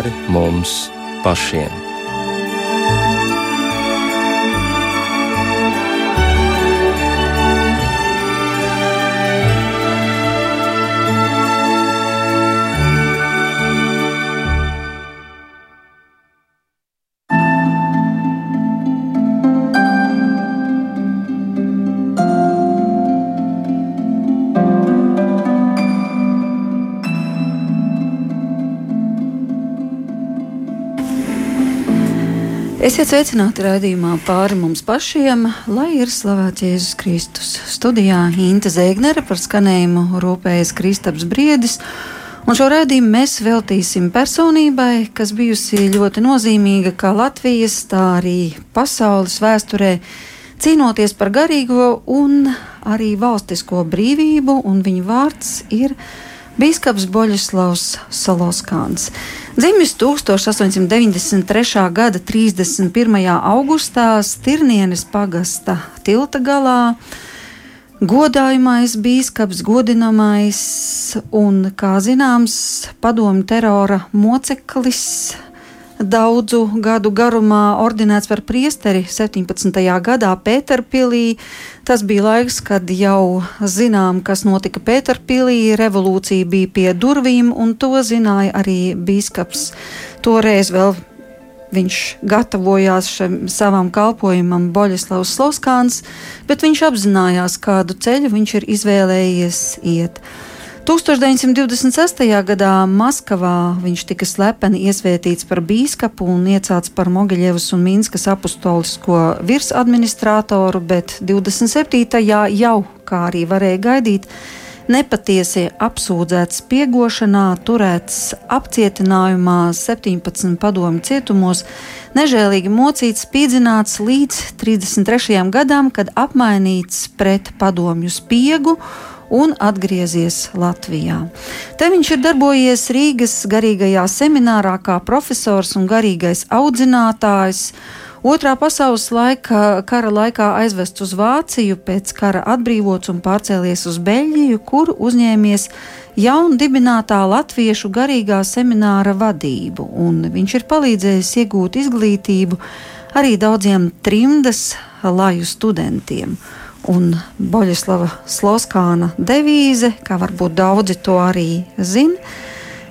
pāri mums pašiem. Esiet sveicināti raidījumā pāri mums pašiem, lai ir slavēts Jēzus Kristus. Studijā Inte Zēgnere par skanējumu rūpējas Kristaps Briedis. Un šo raidījumu mēs veltīsim personībai, kas bijusi ļoti nozīmīga kā Latvijas, tā arī pasaules vēsturē, cīnoties par garīgo un arī valstisko brīvību, un viņa vārds ir Bīskaps Boļislavs Soloskāns. Dzimis 1893. gada 31. augustā Stirnienes pagasta tilta galā. Godājumais bīskaps, godinamais un, kā zināms, padomu terora moceklis, daudzu gadu garumā ordinēts par priesteri 17. gadā Pēterpilī. Tas bija laiks, kad jau zinām, kas notika Pēterpilī. Revolūcija bija pie durvīm, un to zināja arī bīskaps. Toreiz vēl viņš gatavojās šim savam kalpojumam Boļislavs Sloskāns, bet viņš apzinājās, kādu ceļu viņš ir izvēlējies iet. 1926. gadā Maskavā viņš tika slepeni iesvētīts par bīskapu un iecelts par Mogiļevas un Minskas apostolisko virsadministratoru, bet 27. jau, kā arī varēja gaidīt, nepatiesi apsūdzēts spiegošanā, turēts apcietinājumā 17 padomju cietumos, nežēlīgi mocīts, spīdzināts līdz 33. gadam, kad apmainīts pret padomju spiegu un atgriezies Latvijā. Te viņš ir darbojies Rīgas garīgajā seminārā kā profesors un garīgais audzinātājs. Otrā pasaules laika, kara laikā aizvests uz Vāciju, pēc kara atbrīvots un pārcēlies uz Beļģiju, kur uzņēmies jaunu dibinātā latviešu garīgā semināra vadību, un viņš ir palīdzējis iegūt izglītību arī daudziem trimdas laju studentiem. Un Boļislava Sloskāna devīze, kā varbūt daudzi to arī zina,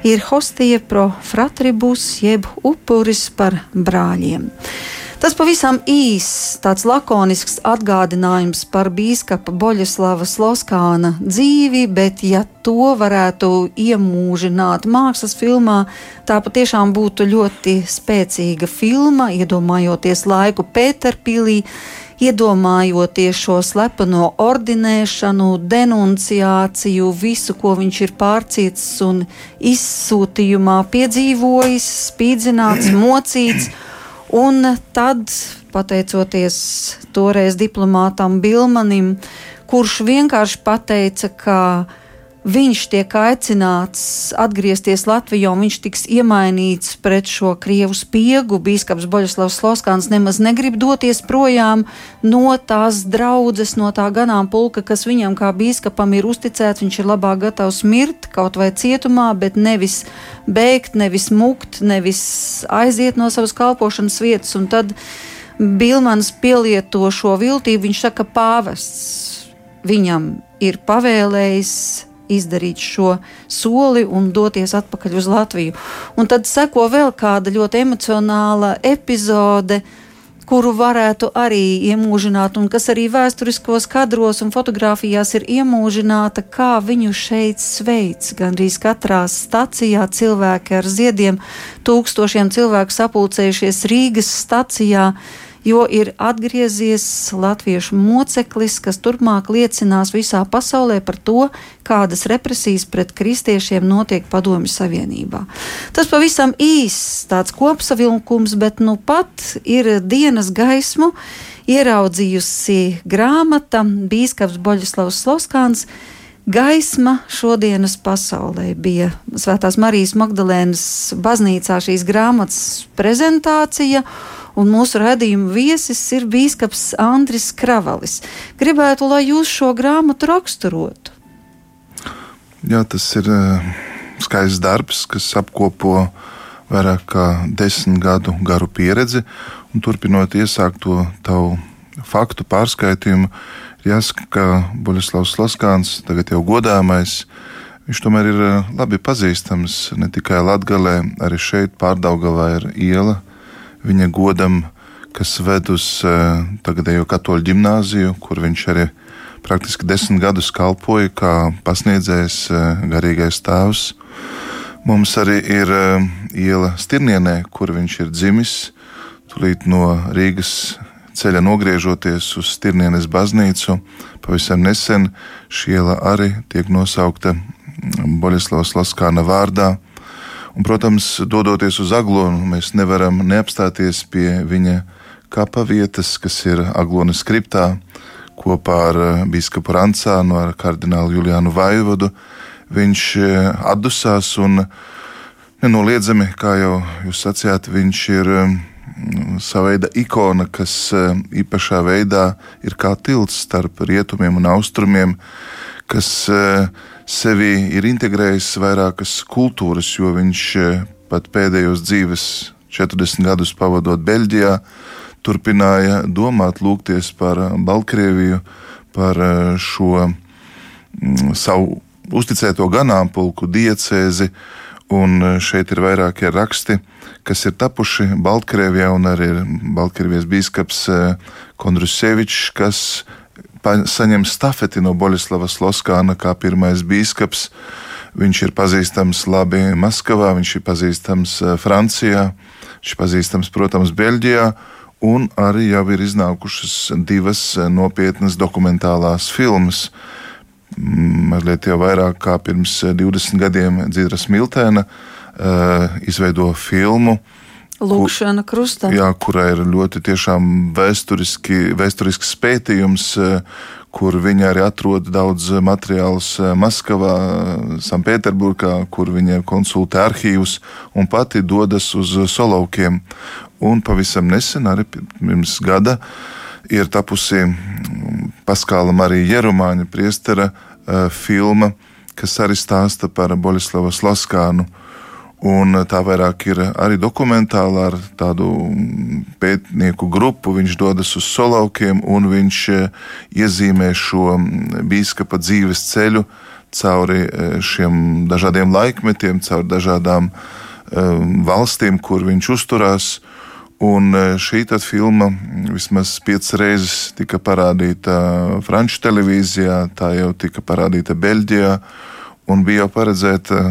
ir hostie pro fratribus, jeb upuris par brāļiem. Tas pavisam īss, tāds lakonisks atgādinājums par biskupa Boļislava Sloskāna dzīvi, bet, ja to varētu iemūžināt mākslas filmā, tā patiešām būtu ļoti spēcīga filma, iedomājoties laiku Pēterpīlī iedomājoties šo slepeno ordinēšanu, denunciāciju, visu, ko viņš ir pārcietis un izsūtījumā piedzīvojis, spīdzināts, mocīts. Un tad, pateicoties toreiz diplomātam Bilmanim, kurš vienkārši pateica, ka viņš tiek aicināts atgriezties Latvijā, un viņš tiks iemainīts pret šo krievu spiegu. Bīskaps Boļislavs Sloskāns nemaz negrib doties projām no tās draudzes, no tā ganāmpulka, kas viņam kā bīskapam ir uzticēts. Viņš ir labāk gatavs mirt kaut vai cietumā, bet nevis bēgt, nevis mukt, nevis aiziet no savas kalpošanas vietas. Un tad Bilmans pielieto šo viltību. Viņš saka, pāvests viņam ir pavēlējis izdarīt šo soli un doties atpakaļ uz Latviju. Un tad seko vēl kāda ļoti emocionāla epizode kuru varētu arī iemūžināt, un kas arī vēsturiskos kadros un fotografijās ir iemūžināta, kā viņu šeit sveic. Gan arī katrā stacijā cilvēki ar ziediem, tūkstošiem cilvēku sapulcējušies Rīgas stacijā jo ir atgriezies latviešu moceklis, kas turpmāk liecinās visā pasaulē par to, kādas represijas pret kristiešiem notiek Padomju Savienībā. Tas pavisam īss tāds kopsavilkums, bet nu pat ir dienas gaismu ieraudzījusi grāmata Bīskaps Boļislavs Sloskāns. Gaisma šodienas pasaulē bija Svētās Marijas Magdalēnas baznīcā šīs grāmatas prezentācija, un mūsu redzējuma viesis ir Bīskaps Andris Kravalis. Gribētu, lai jūs šo grāmatu raksturotu. Jā, tas ir uh, skaists darbs, kas apkopo vairāk kā desmit gadu garu pieredzi, un turpinot iesākt to tavu faktu pārskaitījumu, jāsaka, ka Boļislavs Laskāns, tagad jau godāmais, viņš tomēr ir eh, labi pazīstams ne tikai Latgalē, arī šeit pārdaugavā ir iela viņa godam, kas ved uz eh, tagadējo katoļu ģimnāziju, kur viņš arī praktiski desmit gadus kalpoja kā pasniedzējs, eh, garīgais tēvs. Mums arī ir iela Stirnienē, kur viņš ir dzimis, tūlīt no Rīgas ceļa nogriežoties uz Stirnienes baznīcu, pavisam nesen šī iela arī tiek nosaukta Boļislavas Laskāna vārdā. Un, protams, dodoties uz Aglonu, mēs nevaram neapstāties pie viņa kapa vietas, kas ir Aglonas skriptā, kopā ar eh, biskupu Rancānu, ar kardinālu Juliānu Vaivodu. Viņš eh, atdusās un nenoliedzami, kā jau jūs sacījāt, viņš ir sava veida ikona, kas eh, īpašā veidā ir kā tilts starp rietumiem un austrumiem, kas eh, sevi ir integrējis vairākas kultūras, jo viņš eh, pat pēdējos dzīves 40 gadus pavadot Beļģijā, turpināja domāt, lūgties par Baltkrieviju, par šo mm, savu uzticēto ganāmpulku diecēzi, un šeit ir vairākie raksti kas ir tapuši Baltkrievijā, un arī ir Baltkrievijas biskups eh, Kondrusevičs, kas saņem stafeti no Boļislavas Loskāna kā pirmais biskups. Viņš ir pazīstams labi Maskavā, viņš ir pazīstams eh, Francijā, viņš ir pazīstams, protams, Beļģijā, un arī jau ir iznākušas divas eh, nopietnas dokumentālās filmas. Mazliet jau vairāk kā pirms 20 gadiem Dzīvras Miltēna izveido filmu. Lūkšana krustā. Jā, kurā ir ļoti vēsturisks pētījums, uh, kur viņi arī atrod daudz materiālus uh, Maskavā, Sanktpēterburgā, kur viņi konsultē arhīvus un pati dodas uz Solovkiem. Un pavisam nesen, arī pirms gada, ir tapusi mm, Paskāla Marija Jerumāņa priestera filma, kas arī stāsta par Boļislavu Slaskānu. Un tā vairāk ir arī dokumentāla ar tādu pētnieku grupu. Viņš dodas uz solaukiem un viņš e, iezīmē šo biskupa dzīves ceļu cauri e, šiem dažādiem laikmetiem, cauri dažādām valstīm, kur viņš uzturās. Un šī filma vismaz piecas reizes tika parādīta Franču televīzijā, tā jau tika parādīta Beļģijā un bija jau paredzēta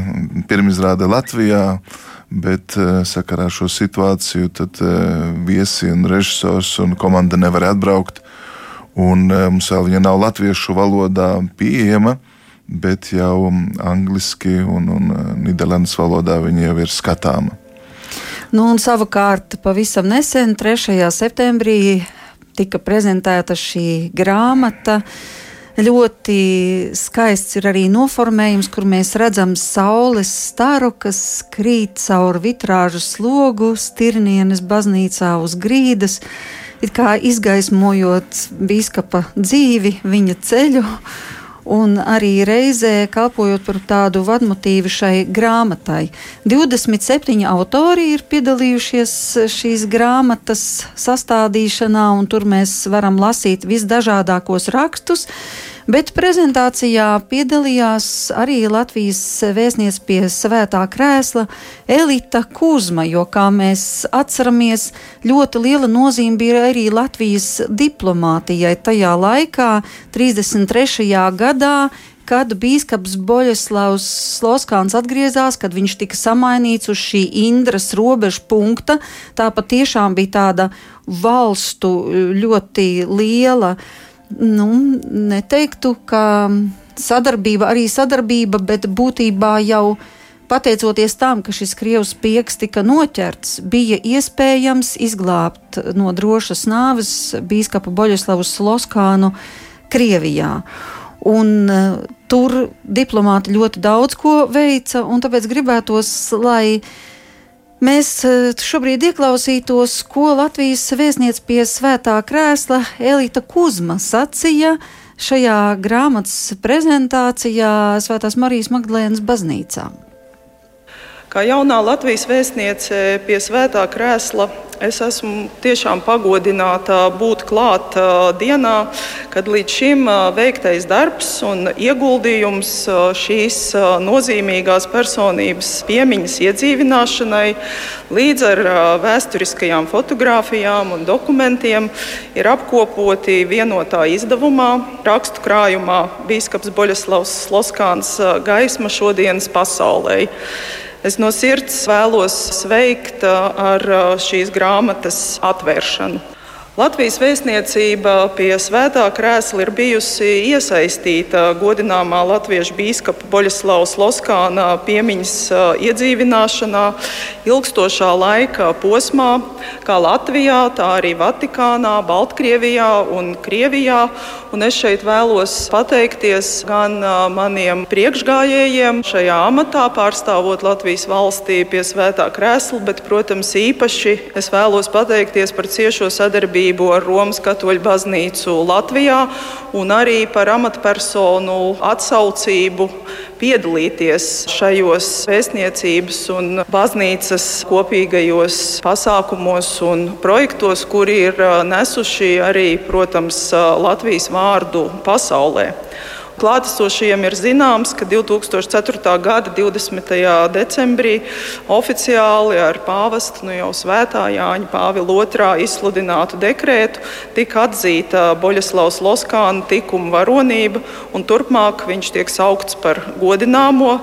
pirmizrāde Latvijā. Bet eh, sakarā ar šo situāciju tad eh, viesi un režisors un komanda nevar atbraukt. Un eh, mums vēl viņa nav latviešu valodā pieejama, bet jau angliski un, un nīderlandes valodā viņa jau ir skatāma. Nu, un savukārt pavisam nesen, 3. septembrī, tika prezentēta šī grāmata. Uh, Ļoti skaists ir arī noformējums, kur mēs redzam saules staru, kas krīt caur vitrāžu slogu, stirnienes baznīcā uz grīdas, it kā izgaismojot biskapa dzīvi, viņa ceļu un arī reizē kalpojot par tādu vadmotīvu šai grāmatai. 27 autori ir piedalījušies šīs grāmatas sastādīšanā, un tur mēs varam lasīt visdažādākos rakstus. Bet prezentācijā piedalījās arī Latvijas vēstniece pie svētā krēsla Elita Kuzma, jo, kā mēs atceramies, ļoti liela nozīme bija arī Latvijas diplomātijai tajā laikā, 33. gadā, kad biskups Boļeslavs Sloskāns atgriezās, kad viņš tika samainīts uz šī Indras robežu punkta. Tā patiešām bija tāda valstu ļoti liela uh, nu, neteiktu, ka sadarbība arī sadarbība, bet būtībā jau pateicoties tam, ka šis krievs pieks tika noķerts, bija iespējams izglābt no drošas nāves bīskapu Boļeslavu Sloskānu Krievijā. Un, uh, tur diplomāti ļoti daudz ko veica, un tāpēc gribētos, lai uh, Mēs eh, šobrīd ieklausītos, ko Latvijas vēstniece pie svētā krēsla Elita Kuzma sacīja šajā grāmatas prezentācijā Svētās Marijas Magdalēnas baznīcā. Kā jaunā Latvijas vēstniece pie svētā krēsla Es esmu tiešām pagodināta būt klāt dienā, kad līdz šim veiktais darbs un ieguldījums šīs nozīmīgās personības piemiņas iedzīvināšanai līdz ar vēsturiskajām fotografijām un dokumentiem ir apkopoti vienotā izdevumā, rakstu krājumā Bīskaps Boļaslavs Sloskāns gaisma šodienas pasaulē. Es no sirds vēlos sveikt ar šīs grāmatas atvēršanu. Latvijas vēstniecība pie svētā krēsla ir bijusi iesaistīta godināmā latviešu biskupa Boļaslaus Loskāna piemiņas iedzīvināšanā ilgstošā laika posmā, kā Latvijā, tā arī Vatikānā, Baltkrievijā un Krievijā. Un es šeit vēlos pateikties gan maniem priekšgājējiem šajā amatā, pārstāvot Latvijas valstī pie svētā krēsla, bet, protams, īpaši es vēlos pateikties par ciešo sadarbību ar Romas katoļu baznīcu Latvijā un arī par amatpersonu atsaucību piedalīties šajos vēstniecības un baznīcas kopīgajos pasākumos un projektos, kuri ir nesuši arī, protams, Latvijas vārdu pasaulē. Klātesošajiem ir zināms, ka 2004. gada 20. decembrī oficiāli ar pāvesta nu jau svētā Jāņa Pāvila II izsludinātu dekrētu tika atzīta Boļaslavs Loskāna tikuma varonība, un turpmāk viņš tiek saukts par godināmo.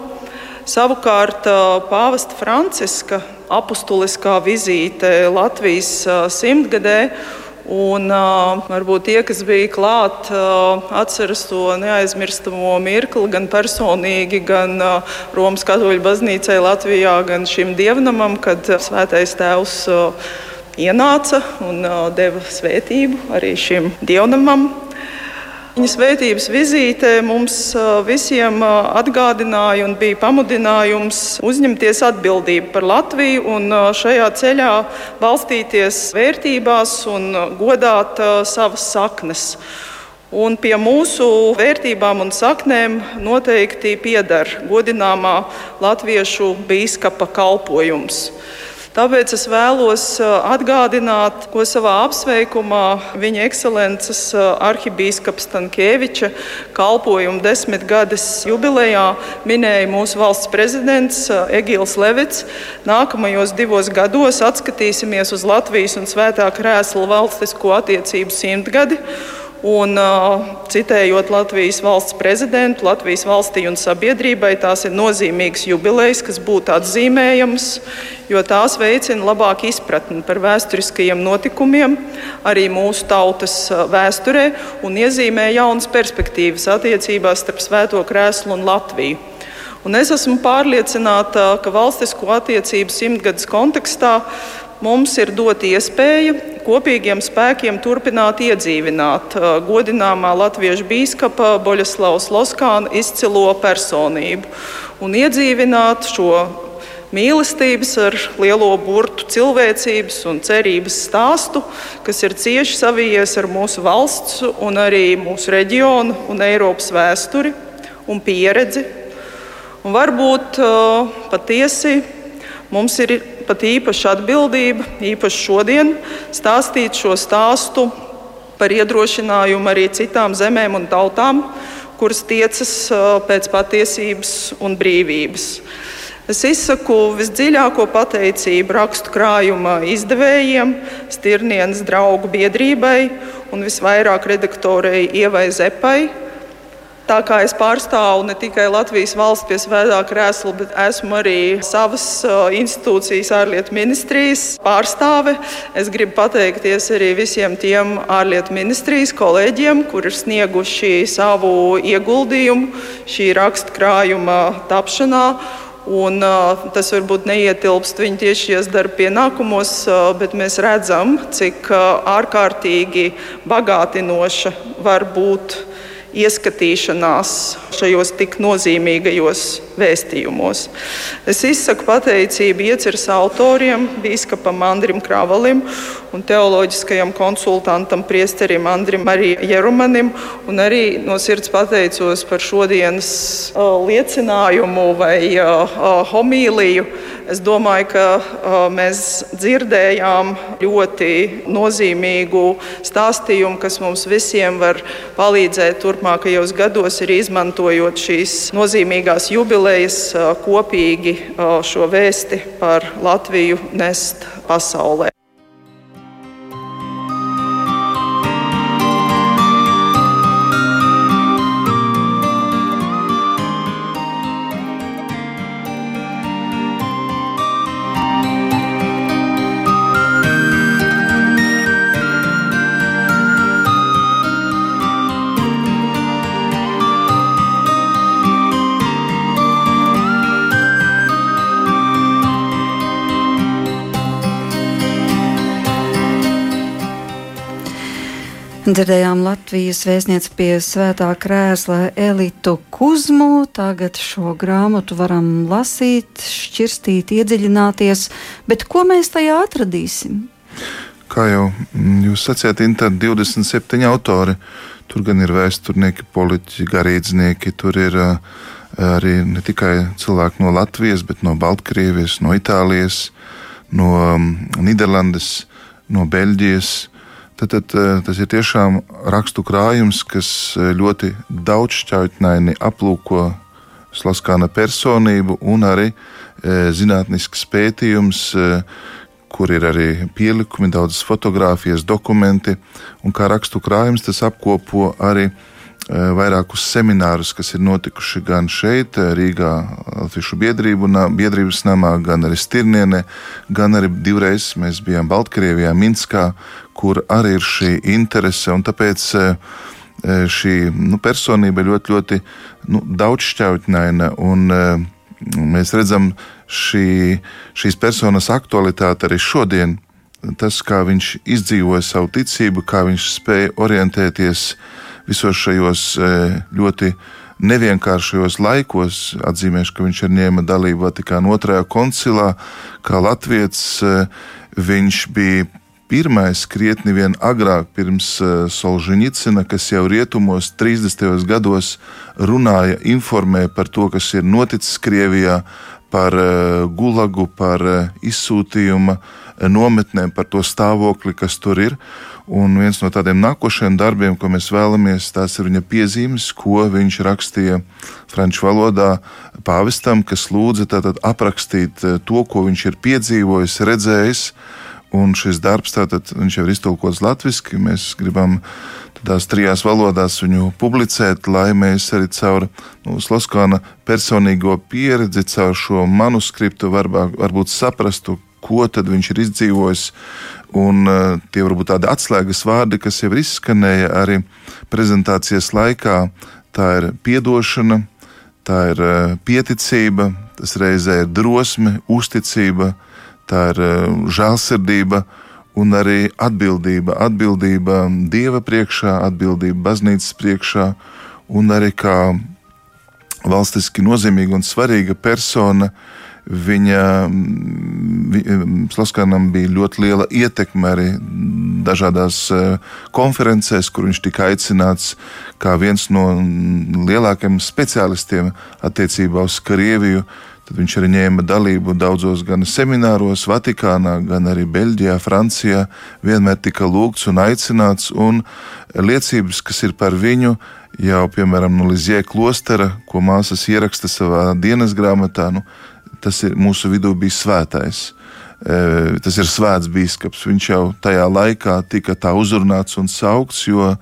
Savukārt pāvesta Franciska apustuliskā vizīte Latvijas simtgadē Un, uh, varbūt tie, kas bija klāt, uh, atceras to neaizmirstamo mirkli gan personīgi, gan uh, Romas katoļu baznīcai Latvijā, gan šim dievnamam, kad svētais tēvs uh, ienāca un uh, deva svētību arī šim dievnamam. Viņa svētības vizīte mums visiem atgādināja un bija pamudinājums uzņemties atbildību par Latviju un šajā ceļā balstīties vērtībās un godāt savas saknes. Un pie mūsu vērtībām un saknēm noteikti pieder godināmā latviešu biskupa kalpojums. Tāpēc es vēlos atgādināt, ko savā apsveikumā viņa ekscelences arhibīskaps Tankēviča kalpojuma desmitgades jubilejā minēja mūsu valsts prezidents Egils Levits. Nākamajos divos gados atskatīsimies uz Latvijas un Svētā krēsla valstisko attiecību simtgadi. Un, citējot Latvijas valsts prezidentu, Latvijas valstī un sabiedrībai, tās ir nozīmīgas jubilejas, kas būtu atzīmējamas, jo tās veicina labāku izpratni par vēsturiskajiem notikumiem, arī mūsu tautas vēsturē, un iezīmē jaunas perspektīvas attiecībās starp Svēto krēslu un Latviju. Un es esmu pārliecināta, ka valstisko attiecību simtgades kontekstā mums ir dota iespēja kopīgiem spēkiem turpināt iedzīvināt godināmā latviešu biskupa Boļaslavas Loskāna izcilo personību un iedzīvināt šo mīlestības ar lielo burtu cilvēcības un cerības stāstu, kas ir cieši savijies ar mūsu valsts un arī mūsu reģionu un Eiropas vēsturi un pieredzi. Un varbūt patiesi mums ir pat īpaša atbildība, īpaši šodien, stāstīt šo stāstu par iedrošinājumu arī citām zemēm un tautām, kuras tiecas pēc patiesības un brīvības. Es izsaku visdziļāko pateicību rakstu krājuma izdevējiem, Stirnienas draugu biedrībai un visvairāk redaktorei Ievai Zepai, Tā kā es pārstāvu ne tikai Latvijas valsts pie svētā krēsla, bet esmu arī savas institūcijas ārlietu ministrijas pārstāve. Es gribu pateikties arī visiem tiem ārlietu ministrijas kolēģiem, kuri ir snieguši savu ieguldījumu šī rakstkrājuma tapšanā. Un, uh, tas varbūt neietilpst viņa tiešies darba pienākumos, uh, bet mēs redzam, cik uh, ārkārtīgi bagātinoša var būt ieskatīšanās šajos tik nozīmīgajos vēstījumos. Es izsaku pateicību ieceres autoriem, Bīskapam Andrim Kravalim un teoloģiskajam konsultantam priesterim Andrim arī Jerumanim, un arī no sirds pateicos par šodienas uh, liecinājumu vai uh, homīliju. Es domāju, ka uh, mēs dzirdējām ļoti nozīmīgu stāstījumu, kas mums visiem var palīdzēt turpmākajos gados, arī izmantojot šīs nozīmīgās jubilejas, kopīgi šo vēsti par Latviju nest pasaulē. Dzirdējām Latvijas vēstnieci pie svētā krēsla Elitu Kuzmu. Tagad šo grāmatu varam lasīt, šķirstīt, iedziļināties, bet ko mēs tajā atradīsim? Kā jau jūs sacījāt, ir 27 autori. Tur gan ir vēsturnieki, politiķi, garīdznieki, tur ir uh, arī ne tikai cilvēki no Latvijas, bet no Baltkrievijas, no Itālijas, no um, Nīderlandes, no Beļģijas Tad, tad eh, tas ir tiešām rakstu krājums, kas eh, ļoti daudzšķautnaini aplūko Slaskāna personību un arī eh, zinātnisks pētījums, kur ir arī pielikumi, daudzas fotogrāfijas, dokumenti. Un kā rakstu krājums, tas apkopo arī vairākus seminārus, kas ir notikuši gan šeit, eh, Rīgā, Latviešu biedrību, biedrības namā, gan arī Stirnienē, gan arī divreiz mēs bijām Baltkrievijā, Minskā, kur arī ir šī interese. Tāpēc eh, šī nu, personība ļoti, ļoti nu, daudzšķautņaina. Mēs redzam šī, šīs personas aktualitāti arī šodien. Tas, kā viņš izdzīvoja savu ticību, kā viņš spēja orientēties uh, visos šajos e, ļoti nevienkāršajos laikos. Atzīmēšu, ka viņš ir ņēma dalību Vatikāna otrajā koncilā, kā Latvijas. E, viņš bija pirmais, krietni vien agrāk, pirms e, Solžņicina, kas jau rietumos 30. gados runāja, informēja par to, kas ir noticis Krievijā, par gulagu, par izsūtījuma nometnēm, par to stāvokli, kas tur ir. Un viens no tādiem nākošajiem darbiem, ko mēs vēlamies, tās ir viņa piezīmes, ko viņš rakstīja franču valodā pāvestam, kas lūdza tātad aprakstīt eh, to, ko viņš ir piedzīvojis, redzējis. Un šis darbs tātad, jau ir iztulkots latviešu. Mēs gribam tādās trijās valodās viņu publicēt, lai mēs arī caur nu, Sloskāna personīgo pieredzi, caur šo manuskriptu varbūt, varbūt saprastu, ko tad viņš ir izdzīvojis. Un uh, tie varbūt tādi atslēgas vārdi, kas jau izskanēja arī prezentācijas laikā, tā ir atdošana, tā ir uh, pieticība, tas reizē ir drosme, uzticība, tā ir uh, žēlsirdība un arī atbildība. Atbildība Dieva priekšā, atbildība baznīcas priekšā un arī kā valstiski nozīmīga un svarīga persona Viņa Slaskanam bija ļoti liela ietekme arī dažādās e, konferencēs, kur viņš tika aicināts kā viens no lielākajiem speciālistiem attiecībā uz Krieviju. Tad viņš arī ņēma dalību daudzos gan semināros, Vatikānā, gan arī Beļģijā, Francijā. Vienmēr tika lūgts un aicināts, un liecības, kas ir par viņu, jau piemēram no Lizjē klostera, ko māsas ieraksta savā dienas grāmatā. Nu, tas ir mūsu vidū bija svētais. E, tas ir svēts biskups. Viņš jau tajā laikā tika tā uzrunāts un saukts, jo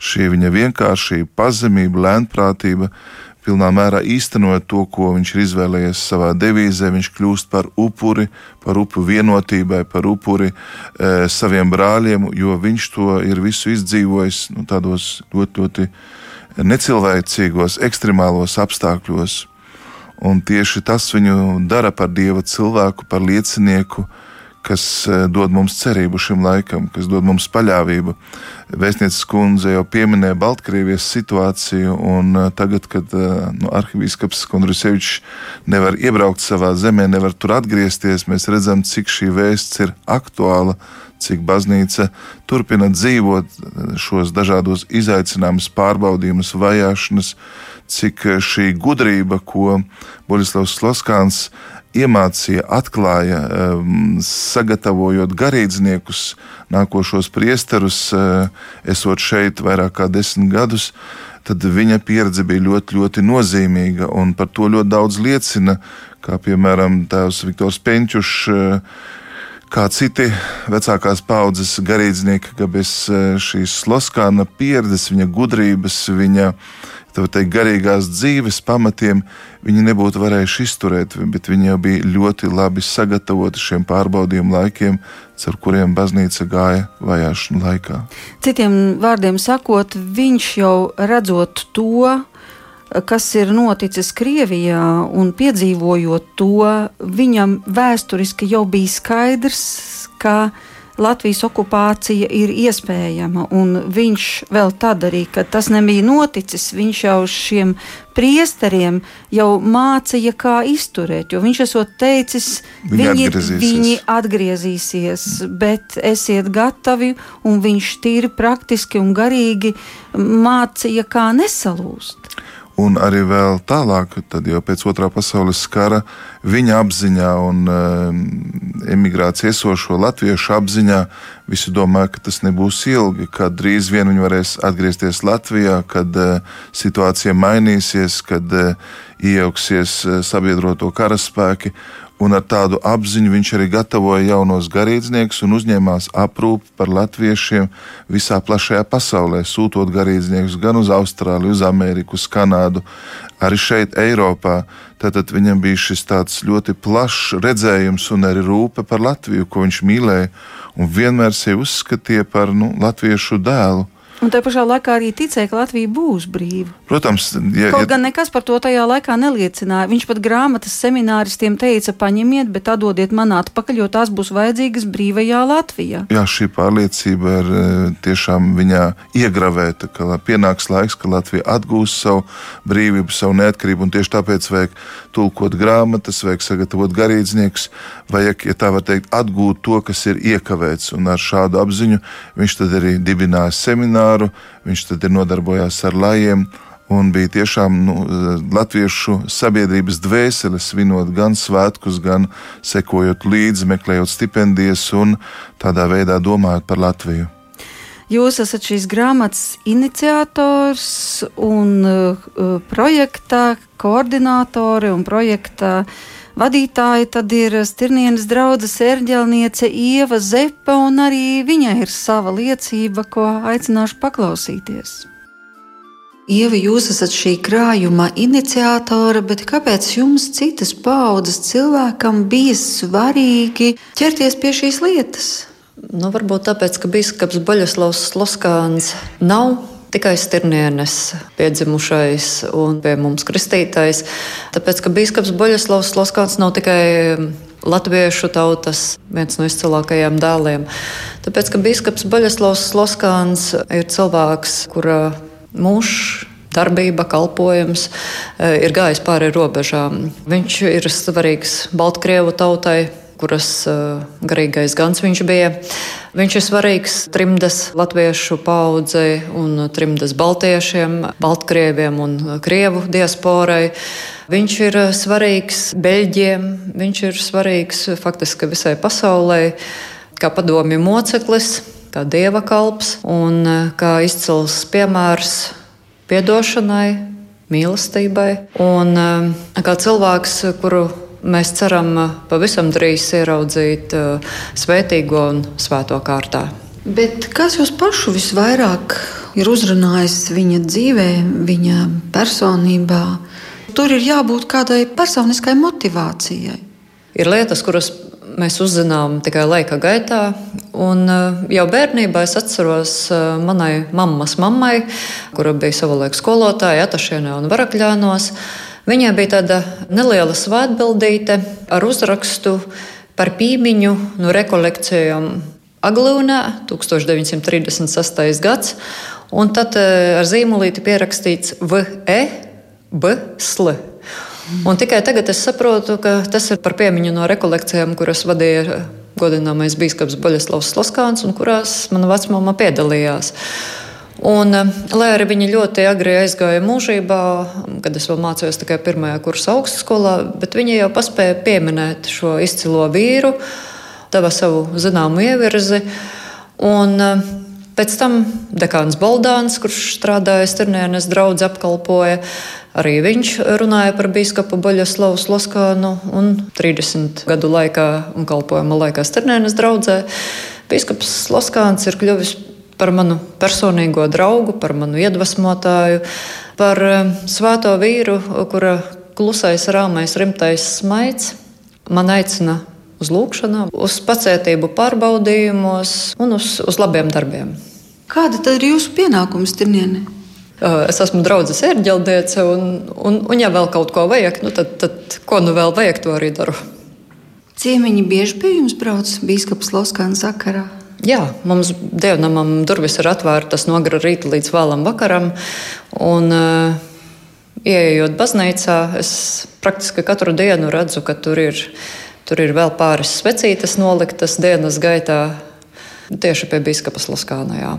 šī viņa vienkāršība, pazemība, lēnprātība pilnā mērā īstenojot to, ko viņš ir izvēlējies savā devīzē. Viņš kļūst par upuri, par upuru vienotībai, par upuri e, saviem brāļiem, jo viņš to ir visu izdzīvojis nu, tādos ļoti, ļoti necilvēcīgos, ekstremālos apstākļos. Un tieši tas viņu dara par dieva cilvēku, par liecinieku, kas dod mums cerību šim laikam, kas dod mums paļāvību. Vēstnieces kundze jau pieminēja Baltkrievijas situāciju, un tagad, kad nu, arhibīskaps Kondrusevičs nevar iebraukt savā zemē, nevar tur atgriezties, mēs redzam, cik šī vēsts ir aktuāla, cik baznīca turpina dzīvot šos dažādos izaicinājumus, pārbaudījumus, vajāšanas, cik šī gudrība, ko Boļislavs Sloskāns iemācīja, atklāja, um, sagatavojot garīdzniekus, nākošos priesterus, uh, esot šeit vairāk kā desmit gadus, tad viņa pieredze bija ļoti, ļoti nozīmīga. Par to ļoti daudz liecina, kā piemēram tēvs Viktors Penčušs. Uh, kā citi vecākās paudzes garīdznieki, ka bez šīs Loskāna pieredzes, viņa gudrības, viņa uh, teikt, garīgās dzīves pamatiem viņi nebūtu varējuši izturēt, bet viņi jau bija ļoti labi sagatavoti šiem pārbaudījumu laikiem, ar kuriem baznīca gāja vajāšanu laikā. Citiem vārdiem sakot, viņš jau redzot to, kas ir noticis Krievijā un piedzīvojot to, viņam vēsturiski jau bija skaidrs, ka Latvijas okupācija ir iespējama. Viņš vēl tad arī, kad tas nebija noticis, viņš jau šiem priesteriem jau mācīja, kā izturēt. Jo viņš esot teicis, viņi, viņi atgriezīsies, viņi atgriezīsies bet esiet gatavi, un viņš tīri praktiski un garīgi mācīja, kā nesalūst. Un arī vēl tālāk, tad jau pēc otrā pasaules kara, viņa apziņā un um, emigrācijā esošo latviešu apziņā, visi domāja, ka tas nebūs ilgi, ka drīz vien viņi varēs atgriezties Latvijā, kad uh, situācija mainīsies, kad uh, iejauksies uh, sabiedroto karaspēki un ar tādu apziņu viņš arī gatavoja jaunos garīdzniekus un uzņēmās aprūpi par latviešiem visā plašajā pasaulē, sūtot garīdzniekus gan uz Austrāliju, uz Ameriku, uz Kanādu, arī šeit, Eiropā. Tātad viņam bija šis ļoti plašs redzējums un arī rūpe par Latviju, ko viņš mīlēja un vienmēr sevi uzskatīja par nu, latviešu dēlu. Un tajā pašā laikā arī ticēja, ka Latvija būs brīva. Protams, ja, kaut ja... gan nekas par to tajā laikā neliecināja. Viņš pat grāmatas semināristiem teica, paņemiet, bet atdodiet man atpakaļ, jo tās būs vajadzīgas brīvajā Latvijā. Jā, šī pārliecība ir e, tiešām viņā iegravēta, ka pienāks laiks, ka Latvija atgūs savu brīvību, savu neatkarību, un tieši tāpēc vajag tulkot grāmatas, vajag sagatavot garīdzniekus, vajag, ja tā var teikt, atgūt to, kas ir iekavēts. Un ar šādu apziņu viņš tad arī dibināja semināru semināru, viņš tad ir nodarbojās ar lajiem. Un bija tiešām nu, latviešu sabiedrības dvēsele, svinot gan svētkus, gan sekojot līdzi, meklējot stipendijas un tādā veidā domājot par Latviju. Jūs esat šīs grāmatas iniciators un uh, projekta koordinātori un projekta vadītāji tad ir Stirnienes draudzes ērģelniece Ieva Zepa, un arī viņai ir sava liecība, ko aicināšu paklausīties. Ieva, jūs esat šī krājuma iniciatore, bet kāpēc jums citas paudzes cilvēkam bija svarīgi ķerties pie šīs lietas? Nu, varbūt tāpēc, ka biskups Boļuslavs Loskāns nav tikai Stirnienes piedzimušais un pie mums kristītais. Tāpēc, ka biskups Boļuslavs Loskāns nav tikai latviešu tautas viens no izcilākajiem dēliem. Tāpēc, ka biskups Boļuslavs Loskāns ir cilvēks, kura mūžs darbība, kalpojums eh, ir gājis pāri robežām. Viņš ir svarīgs Baltkrievu tautai, kuras uh, garīgais gans viņš bija. Viņš ir svarīgs trimdas latviešu paudzei un trimdas baltiešiem, baltkrieviem un krievu diasporai. Viņš ir svarīgs beļģiem, viņš ir svarīgs faktiski visai pasaulē, kā padomju moceklis, kā dieva kalps un kā izcils piemērs piedošanai, mīlestībai. Un kā cilvēks, kuru mēs ceram uh, pavisam drīz ieraudzīt uh, svētīgo un svēto kārtā. Bet kas jūs pašu visvairāk ir uzrunājis viņa dzīvē, viņa personībā? Tur ir jābūt kādai personiskai motivācijai. Ir lietas, kuras mēs uzzinām tikai laika gaitā. Un uh, jau bērnībā es atceros manai mammas mammai, kura bija savulaik skolotāja Atašienē un Varakļānos. Viņai bija tāda neliela svētbildīte ar uzrakstu par pīmiņu no rekolekcijām Aglūnā 1936. gads, un tad ar zīmolīti pierakstīts VE, BSL. Un tikai tagad es saprotu, ka tas ir par piemiņu no rekolekcijām, kuras vadīja godināmais biskups Boļislavs Sloskāns un kurās mana vecmāma piedalījās. Un, eh, lai arī viņa ļoti agri aizgāja mūžībā, kad es vēl mācījos tikai pirmajā kursa augstskolā, bet viņa jau paspēja pieminēt šo izcilo vīru, deva savu zināmu ievirzi. Un, eh, pēc tam dekāns Baldāns, kurš strādāja Stirnienes draudz apkalpoja, arī viņš runāja par biskupu Boļaslavu Sloskānu un 30 gadu laikā un kalpojuma laikā Stirnienes draudzē. Biskups Sloskāns ir kļuvis par manu personīgo draugu, par manu iedvesmotāju, par eh, svēto vīru, kura klusais, rāmais, rimtais smaids man aicina uz lūgšanu, uz pacietību pārbaudījumos un uz, uz labiem darbiem. Kāda tad ir jūsu pienākums, Tirniene? Eh, es esmu draudzes ērģeldniece, un, un, un, ja vēl kaut ko vajag, nu tad, tad ko nu vēl vajag, to arī daru. Ciemiņi bieži pie jums brauc biskups Loskāna sakarā. Jā, mums dievnamam durvis ir atvērtas no agrā rīta līdz vēlam vakaram. Un, uh, Ieejot baznīcā, es praktiski katru dienu redzu, ka tur ir, tur ir vēl pāris svecītes noliktas dienas gaitā. Tieši pie biskupa Laskānā.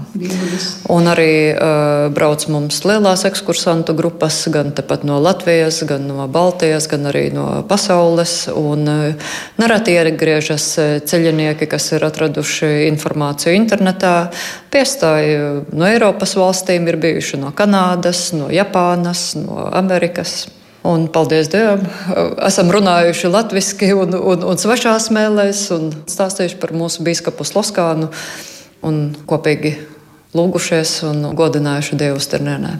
Un arī uh, brauc mums lielās ekskursantu grupas, gan no Latvijas, gan no Baltijas, gan arī no pasaules. Un uh, nereti iegriežas ceļinieki, kas ir atraduši informāciju internetā. Piestāji no Eiropas valstīm ir bijuši no Kanādas, no Japānas, no Amerikas. Un, paldies Dievam, esam runājuši latviešu un, un, un svešās mēlēs, un stāstījuši par mūsu biskupu Sloskānu un kopīgi lūgušies un godinājuši Dievu sternēnē.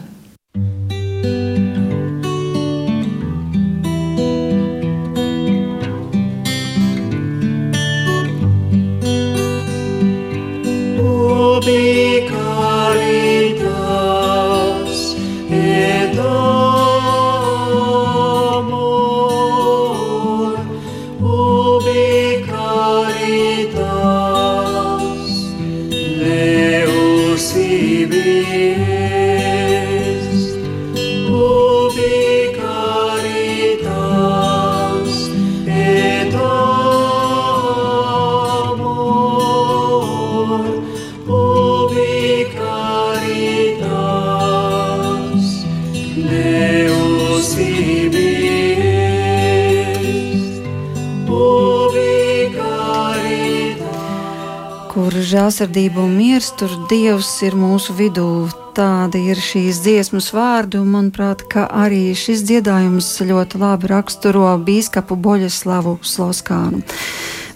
Žēlsirdība un miers, tur Dievs ir mūsu vidū. Tādi ir šīs dziesmas vārdi, un manuprāt, arī šis dziedājums ļoti labi raksturo biskupu Boļeslavu Sloskānu.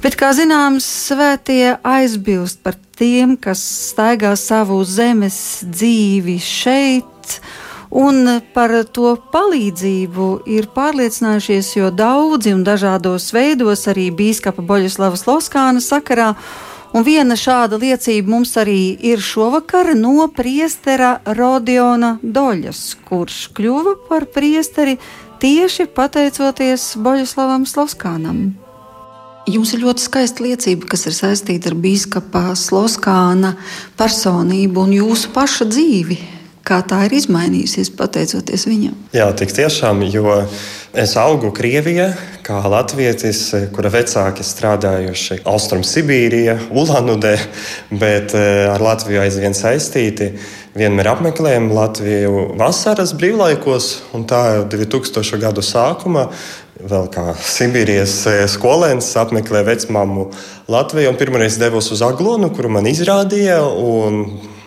Bet, kā zināms, svētie aizbilst par tiem, kas staigā savu zemes dzīvi šeit, un par to palīdzību ir pārliecinājušies, jo daudzi un dažādos veidos arī biskupa Boļeslava Sloskāna sakarā Un viena šāda liecība mums arī ir šovakar no priestera Rodiona Doļas, kurš kļuva par priesteri tieši pateicoties Boļaslavam Sloskānam. Jums ir ļoti skaista liecība, kas ir saistīta ar biskupa Sloskāna personību un jūsu paša dzīvi. Kā tā ir izmainījusies pateicoties viņam? Jā, tik tiešām, jo Es augu Krievijā, kā latvietis, kura vecāki strādājuši Austrum Sibīrijā, Ulanudē, bet eh, ar Latviju aizvien saistīti. Vienmēr apmeklējam Latviju vasaras brīvlaikos, un tā jau 2000. gadu sākumā vēl kā Sibīrijas eh, skolēns apmeklēja vecmāmu Latviju un pirmoreiz devos uz Aglonu, kuru man izrādīja.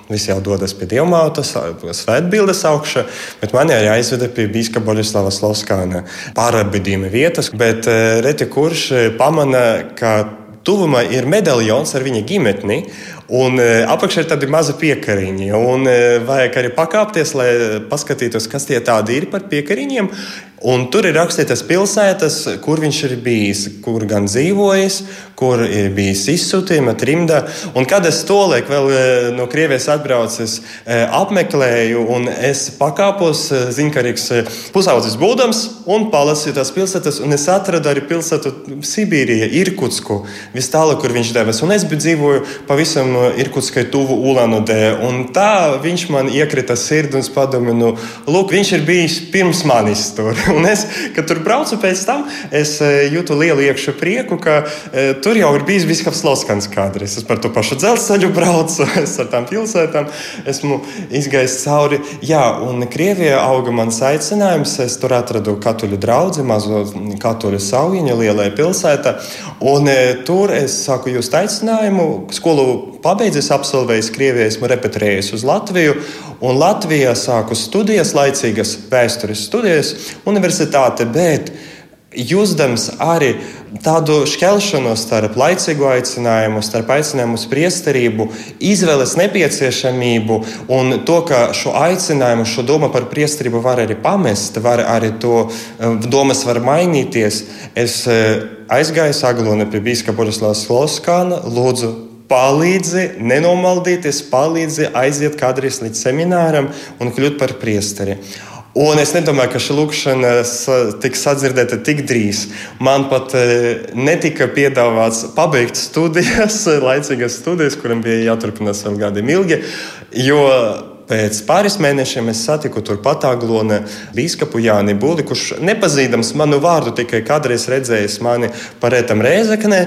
Visi jau dodas pie dievmātes, svētbildes augšā, bet mani arī aizveda pie biskupa Boļislava Sloskāna pārabidījuma vietas. Bet eh, reti kurš eh, pamana, ka tuvumā ir medaļons ar viņa ģimeni, un e, apakšā ir tādi mazi piekariņi. Un e, vajag arī pakāpties, lai paskatītos, kas tie tādi ir par piekariņiem. Un tur ir rakstītas pilsētas, kur viņš ir bijis, kur gan dzīvojis, kur ir bijis izsūtījuma trimdā. Un kad es to lieku, vēl eh, no Krievijas atbraucis, eh, apmeklēju, un es pakāpos ziņkārīgs pusaudzis būdams un palasīju tās pilsētas, un es atradu arī pilsētu Sibīrija, Irkutsku, vis tālāk, kur viņš devas. Un es dzīvoju pavisam Irkutskai tuvu Ulanudē, un tā viņš man iekrita sirdī un es padomāju, nu, lūk, viņš ir bijis pirms manis tur. Un es, kad tur braucu pēc tam, es jūtu lielu iekšā prieku, ka tur jau ir bijis Biskaps Loskans kādreiz. Es par to pašu dzelzceļu braucu, es ar tām pilsētām esmu izgājis cauri. Jā, un Krievijā auga mans aicinājums. Es tur atradu katoļu draugu, mazo katoļu saujiņu lielajā pilsētā. Un e, tur es saku jūs aicinājumu. Skolu pabeidzis, absolvējis Krievijā, esmu repetējis uz Latviju. Un Latvijā sāku studijas, laicīgas vēstures studijas, universitāte. Bet jūtams arī tādu šķelšanos starp laicīgo aicinājumu, starp aicinājumu uz priesterību, izvēles nepieciešamību un to, ka šo aicinājumu, šo domu par priesterību var arī pamest, var arī to eh, domas var mainīties. Es eh, aizgāju Aglūne pie Bīskapa Borislava Sloskāna, lūdzu palīdzi nenomaldīties, palīdzi aiziet kādreiz līdz semināram un kļūt par priesteri. Un es nedomāju, ka šī lūkšana tiks sadzirdēta tik drīz. Man pat e, netika piedāvāts pabeigt studijas, laicīgas studijas, kurām bija jāturpinās vēl gadiem ilgi. Jo Pēc pāris mēnešiem es satiku turpat Aglona biskupu Jāni Būli, kurš nepazīdams manu vārdu, tikai kādreiz redzējis mani parētam Rēzeknē,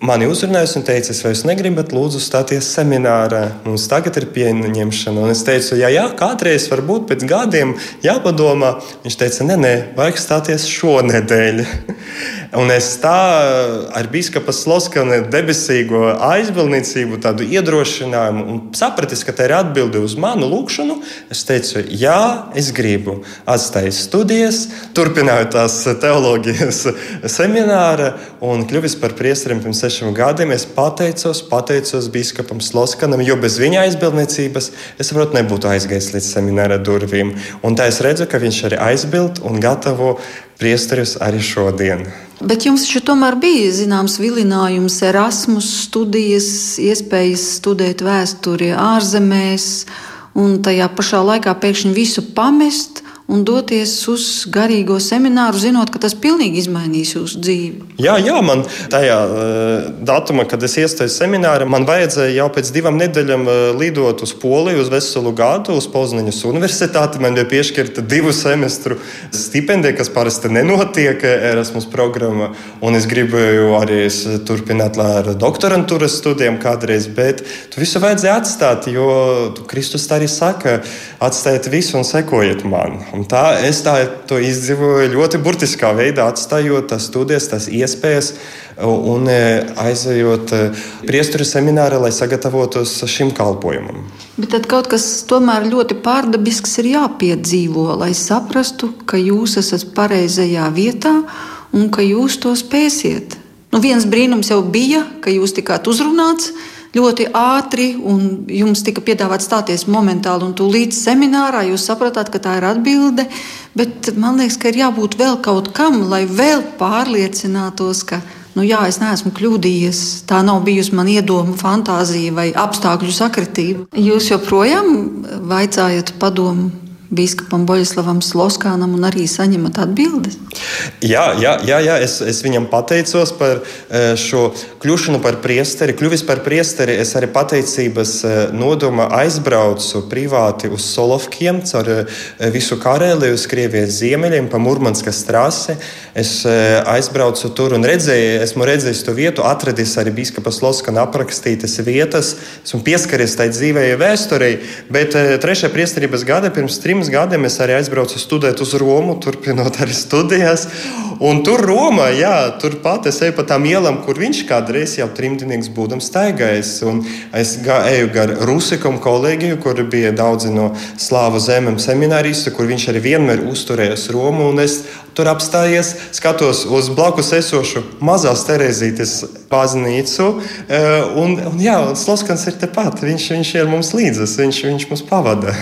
mani uzrunājis un teica, es vairs negribu, lūdzu, stāties seminārā. Mums tagad ir pieņemšana. Un es teicu, jā, jā, kādreiz, varbūt pēc gadiem jāpadomā. Viņš teica, nē, nē, vajag stāties šonadēļ. Un es tā ar biskupa Sloskana debesīgo aizbildniecību, tādu iedrošinājumu un sapratu, ka tā ir atbilde uz manu lūgšanu. Es teicu, jā, es gribu atstāt studijas, turpināju tās teoloģijas semināru un kļuvis par priesteriem pirms sešiem gadiem. Es pateicos, pateicos biskupam Sloskanam, jo bez viņa aizbildniecības es varbūt nebūtu aizgājis līdz semināra durvīm. Un tā es redzu, ka viņš arī aizbild un gatavo priesteris arī šodien. Bet jums taču tomēr bija zināms vilinājums, Erasmus studijas, iespējas studēt vēsturi ārzemēs, un tajā pašā laikā pēkšņi visu pamest un doties uz garīgo semināru, zinot, ka tas pilnīgi izmainīs jūsu dzīvi? Jā, jā man tajā uh, datumā, kad es iestājos seminārā, man vajadzēja jau pēc divām nedēļām uh, lidot uz Poliju uz veselu gadu, uz Poznaņas universitāti. Man bija piešķirta divu semestru stipendija, kas parasti nenotiek Erasmus programmā. Un es gribēju arī turpināt ar doktorantūras studijām kādreiz, bet tu visu vajadzēja atstāt, jo Kristus arī saka, atstājiet visu un sekojiet man. Un tā es tā, to izdzīvoju ļoti burtiskā veidā, atstājot tās studijas, tās iespējas un e, aizejot e, priesturu semināru, lai sagatavotos šim kalpojumam. Bet tad kaut kas tomēr ļoti pārdabisks ir jāpiedzīvo, lai saprastu, ka jūs esat pareizajā vietā un ka jūs to spēsiet. Nu, viens brīnums jau bija, ka jūs tikāt uzrunāts ļoti ātri, un jums tika piedāvāts stāties momentāli, un tūlīt seminārā jūs sapratāt, ka tā ir atbilde. Bet man liekas, ka ir jābūt vēl kaut kam, lai vēl pārliecinātos, ka nu, jā, es neesmu kļūdījies. Tā nav bijusi mana iedoma, fantāzija vai apstākļu sakritība. Jūs joprojām vaicājat padomu biskupam Boļislavam Sloskānam un arī saņemat atbildes? Jā, jā, jā, jā. Es, es viņam pateicos par eh, šo kļūšanu par priesteri. Kļuvis par priesteri, es arī pateicības eh, nodoma aizbraucu privāti uz Solovkiem caur eh, visu Karēliju, uz Krievijas ziemeļiem, pa Murmanskas trasi. Es aizbraucu tur un redzēju, esmu redzējis to vietu, atradis arī biskupa Sloskana aprakstītas vietas, esmu pieskaries tai dzīvējai vēsturei, bet trešajā priesterības gada pirms trim pirms gadiem es arī aizbraucu studēt uz Romu, turpinot arī studijas. Un tur Romā, jā, turpat es eju pa tām ielām, kur viņš kādreiz jau trimdinieks būdams staigājis. Un es eju gar Rusikom kolēģiju, kur bija daudzi no slāvu zemēm semināristu, kur viņš arī vienmēr uzturējās Romu. Un es tur apstājies, skatos uz blakus esošu mazās Terezītes baznīcu. Eh, un, un jā, Sloskans ir tepat, viņš, viņš ir mums līdzes, viņš, viņš mums pavada.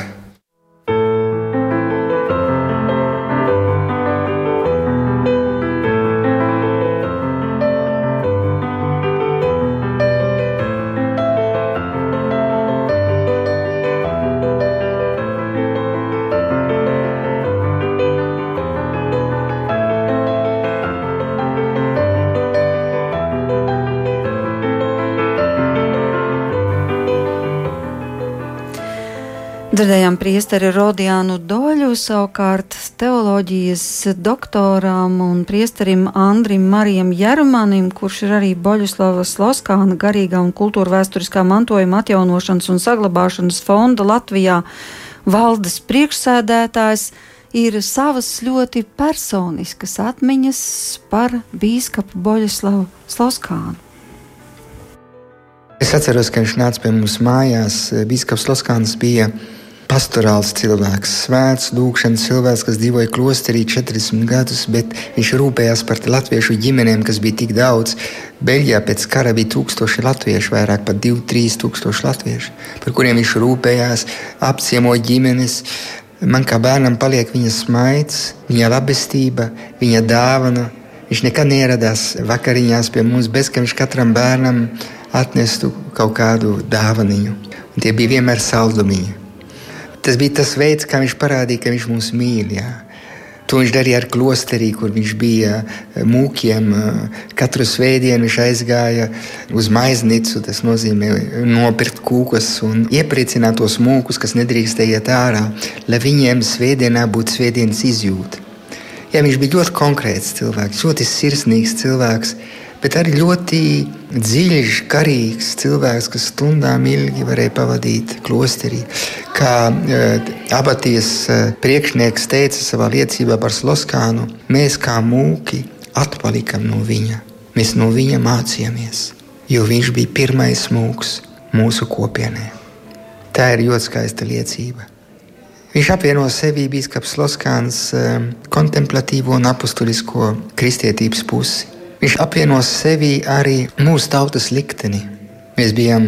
Priesteri Rodiānu Doļu, savukārt teoloģijas doktoram un priesterim Andrim Marijam Jerumanim, kurš ir arī Boļuslavas Loskāna garīgā un kultūra vēsturiskā mantojuma atjaunošanas un saglabāšanas fonda Latvijā valdes priekšsēdētājs, ir savas ļoti personiskas atmiņas par bīskapu Boļuslavu Sloskānu. Es atceros, ka viņš nāca pie mums mājās. Bīskaps Loskāns bija pastorāls cilvēks, svēts, lūkšanas cilvēks, kas dzīvoja klosterī 40 gadus, bet viņš rūpējās par latviešu ģimenēm, kas bija tik daudz. Beļģijā pēc kara bija tūkstoši latviešu, vairāk par 2-3 tūkstoši latviešu, par kuriem viņš rūpējās, apciemoja ģimenes. Man kā bērnam paliek viņa smaids, viņa labestība, viņa dāvana. Viņš nekad neieradās vakariņās pie mums, bez ka viņš katram bērnam atnestu kaut kādu dāvaniņu. Un tie bija vienmēr saldumiņi. Tas bija tas veids, kā viņš parādīja, ka viņš mūs mīl. Jā. To viņš darīja ar klosterī, kur viņš bija eh, mūkiem. Eh, katru svētdienu viņš aizgāja uz maiznicu, tas nozīmē nopirkt kūkas un iepriecināt tos mūkus, kas nedrīkstēja iet ārā, lai viņiem svētdienā būtu svētdienas izjūta. Jā, viņš bija ļoti konkrēts cilvēks, ļoti sirsnīgs cilvēks bet arī ļoti dziļš, garīgs cilvēks, kas stundām ilgi varēja pavadīt klosterī. Kā uh, abatijas uh, priekšnieks teica savā liecībā par Sloskānu, mēs kā mūki atpalikam no viņa. Mēs no viņa mācījāmies, jo viņš bija pirmais mūks mūsu kopienē. Tā ir ļoti skaista liecība. Viņš apvieno sevī biskups Loskāns um, kontemplatīvo un apustulisko kristietības pusi. Viņš apvieno sevī arī mūsu tautas likteni. Mēs bijām